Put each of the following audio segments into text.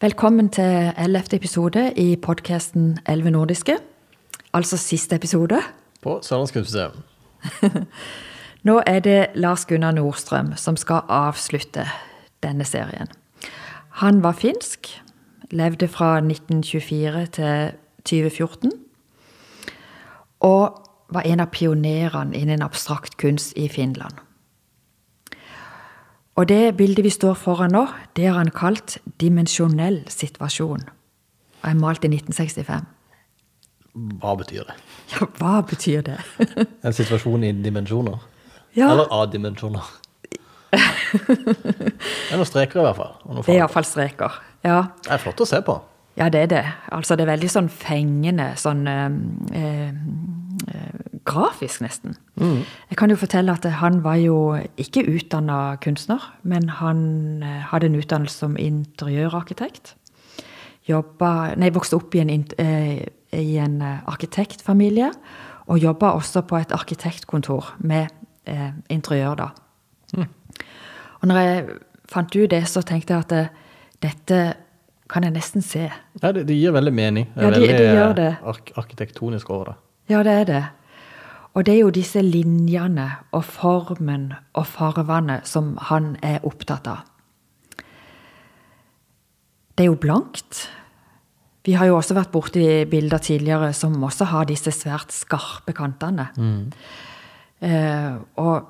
Velkommen til ellevte episode i podkasten Elleve nordiske. Altså siste episode. På Sørlandskunstmuseet. Nå er det Lars Gunnar Nordstrøm som skal avslutte denne serien. Han var finsk, levde fra 1924 til 2014. Og var en av pionerene innen abstrakt kunst i Finland. Og det bildet vi står foran nå, det har han kalt 'dimensjonell situasjon'. Og er malt i 1965. Hva betyr det? Ja, hva betyr det? En situasjon i dimensjoner? Ja. Eller A-dimensjoner? det er noen streker i hvert fall. Det er iallfall streker. Ja. Det er flott å se på. ja, det er det. Altså, det er veldig sånn fengende, sånn eh, eh, grafisk, nesten. Jeg kan jo fortelle at han var jo ikke utdanna kunstner, men han eh, hadde en utdannelse som interiørarkitekt. Jobba Nei, vokste opp i en, eh, i en eh, arkitektfamilie, og jobba også på et arkitektkontor med eh, interiør, da. Og når jeg fant ut det, så tenkte jeg at det, dette kan jeg nesten se. Ja, det, det gir veldig mening. Det er Ja, det- veldig eh, det. Ark arkitektonisk over det. Ja, det er det. Og det er jo disse linjene og formen og farvene som han er opptatt av. Det er jo blankt. Vi har jo også vært borti bilder tidligere som også har disse svært skarpe kantene. Eh, og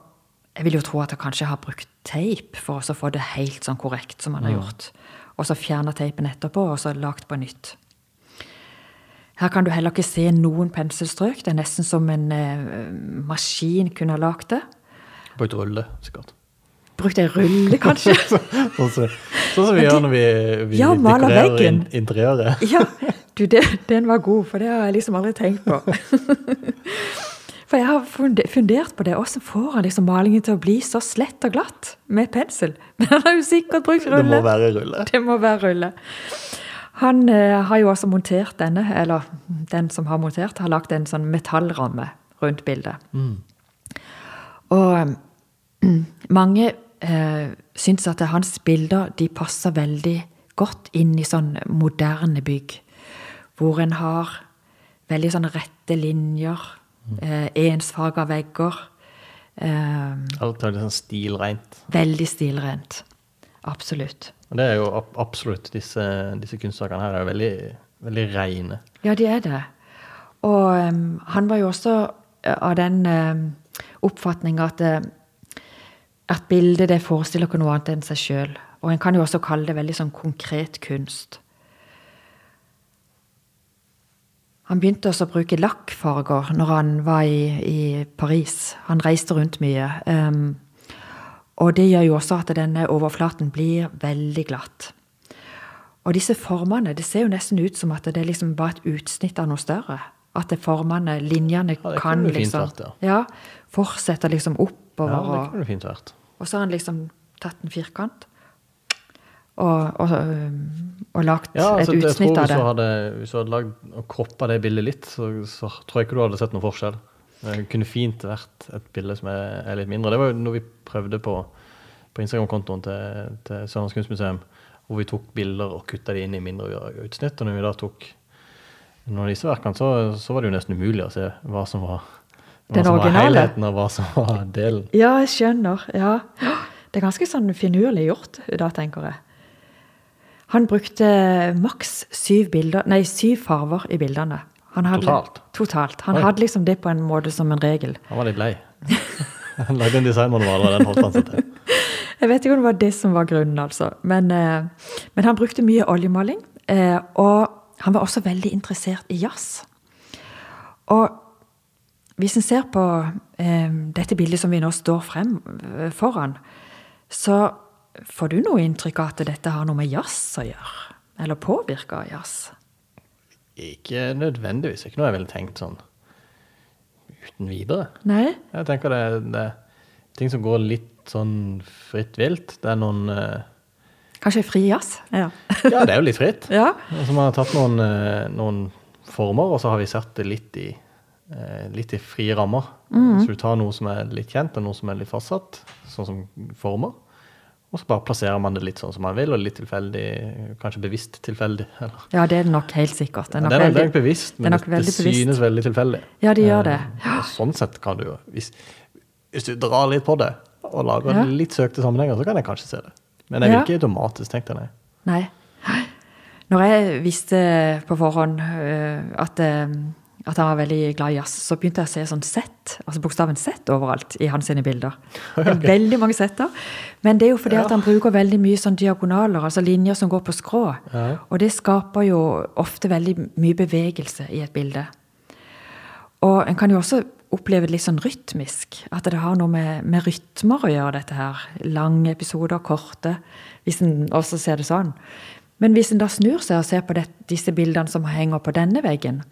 jeg vil jo tro at han kanskje har brukt teip for å få det helt sånn korrekt som han har gjort. Og så fjerna teipen etterpå, og så lagt på nytt. Her kan du heller ikke se noen penselstrøk. Det er nesten som en eh, maskin kunne ha lagd det. Brukt rulle, sikkert. Brukt ei rulle, kanskje. Sånn som, sånn som vi gjør når vi, vi Ja, dekorerer veggen. in interiøret. Ja, du, det, den var god, for det har jeg liksom aldri tenkt på. For jeg har fundert på det. Hvordan får han liksom malingen til å bli så slett og glatt med pensel? Men han har jo sikkert brukt rulle. Det må være rulle. Det må være rulle. Han eh, har jo også montert denne, eller den som har montert, har lagt en sånn metallramme rundt bildet. Og mm, mange eh, syns at hans bilder de passer veldig godt inn i sånn moderne bygg. Hvor en har veldig sånn rette linjer, eh, ensfarga vegger. Eh, Alt er litt sånn stilrent. veldig stilrent. Absolutt. Og det er jo absolutt disse, disse kunstsakene her er jo veldig, veldig reine. Ja, de er det. Og um, han var jo også eh, av den um, oppfatning at, eh, at bildet det forestiller ikke noe annet enn seg sjøl. Og en kan jo også kalle det veldig sånn konkret kunst. Han begynte også å bruke lakkfarger når han var i, i Paris. Han reiste rundt mye. em, og det gjør jo også at denne overflaten blir veldig glatt. Og disse formene, det ser jo nesten ut som at det er liksom bare et utsnitt av noe større. At det formene, linjene, Ja, kan liksom vært, ja. fortsette liksom oppover. Ja, det kunne fint vært. og så har han liksom tatt en firkant og, og, og lagt Ja, altså, et utsnitt av det. hadde, hvis du hadde lagd og kroppa det bildet litt, så, så tror jeg ikke du hadde sett noen forskjell. Det kunne fint vært et bilde som er, er litt mindre. Det var jo noe vi prøvde på på Instagram-kontoen til, til Sørlands kunstmuseum, hvor vi tok bilder og kutta de inn i mindre utsnitt. Og når vi da tok noen av disse verkene, så, så var det jo nesten umulig å se hva som var, hva som var helheten, og hva som var delen. Ja, jeg skjønner. Ja. Det er ganske sånn finurlig gjort, da, tenker jeg. Han brukte maks syv, bilder, nei, syv farver i bildene. Han hadde, Totalt? Totalt. Han Oi. hadde liksom det på en måte som en regel. Han var litt lei. Han lagde en designmanual, og den holdt han seg til. Jeg vet ikke om det var det som var grunnen, altså. Men, eh, men han brukte mye oljemaling. Eh, og han var også veldig interessert i jazz. Og hvis en ser på eh, dette bildet som vi nå står frem foran, så får du noe inntrykk av at dette har noe med jazz å gjøre? Eller påvirka av jazz? Ikke nødvendigvis. Ikke noe jeg ville tenkt sånn uten videre. Nei? Jeg tenker det, det er ting som går litt sånn fritt vilt. Det er noen uh, Kanskje fri jazz? Ja. Ja, det er jo litt fritt. ja. Så man har tatt noen, uh, noen former, og så har vi satt det litt i, uh, litt i frie rammer. Så du tar noe som er litt kjent, og noe som er litt fastsatt, sånn som former. Og så bare plasserer man det litt sånn som man vil, og litt tilfeldig, kanskje bevisst tilfeldig. Eller. Ja, det er det nok helt sikkert. Det er nok det, er, det er veldig, nok bevisst, det men nok det, det, synes bevisst. veldig tilfeldig. Ja, det gjør det. Eh, og sånn sett kan du jo hvis, hvis du drar litt på det, og lager Ja. litt søkte sammenhenger, så kan jeg kanskje se det. Men jeg vil ikke automatisk tenke det, nei. Nei. Når jeg visste på forhånd øh, at, øh, at han var veldig glad i jazz, så begynte jeg å se sånn Z, altså bokstaven Z overalt i hans sine bilder. Er veldig mange Z-er. Men det er jo fordi at han bruker veldig mye sånn diagonaler, altså linjer som går på skrå. Ja. Og det skaper jo ofte veldig mye bevegelse i et bilde. Og en kan jo også oppleve det litt sånn rytmisk. At det har noe med, med rytmer å gjøre, dette her. Lange episoder, korte. Hvis en også ser det sånn. Men hvis en da snur seg og ser på det, disse bildene som henger på denne veggen,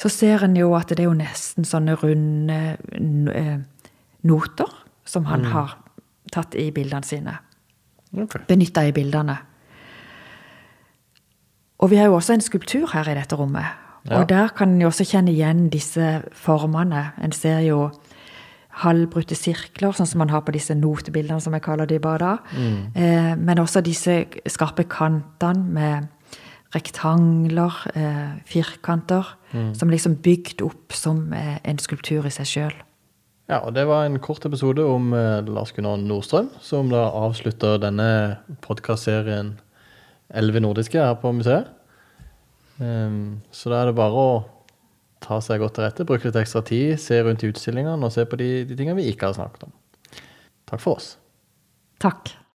så ser en jo at det er jo nesten sånne runde eh, noter som han har tatt i bildene sine Okay. benytta i bildene. Og vi har jo også en skulptur her i dette rommet. Ja. Og der kan en jo også kjenne igjen disse formene. En ser jo halvbrutte sirkler, sånn som man har på disse notebildene, som jeg kaller de bare da. Eh, men også disse skarpe kantene med rektangler, eh, firkanter, som liksom bygd opp som eh, en skulptur i seg sjøl. Ja, og det var en kort episode om eh, Lars Gunnar Nordstrøm, som da avslutter denne podkastserien 'Elleve nordiske' her på museet. Um, så da er det bare å ta seg godt til rette, bruke litt ekstra tid, se rundt i utstillingene og se på de, de tingene vi ikke har snakket om. Takk for oss. Takk.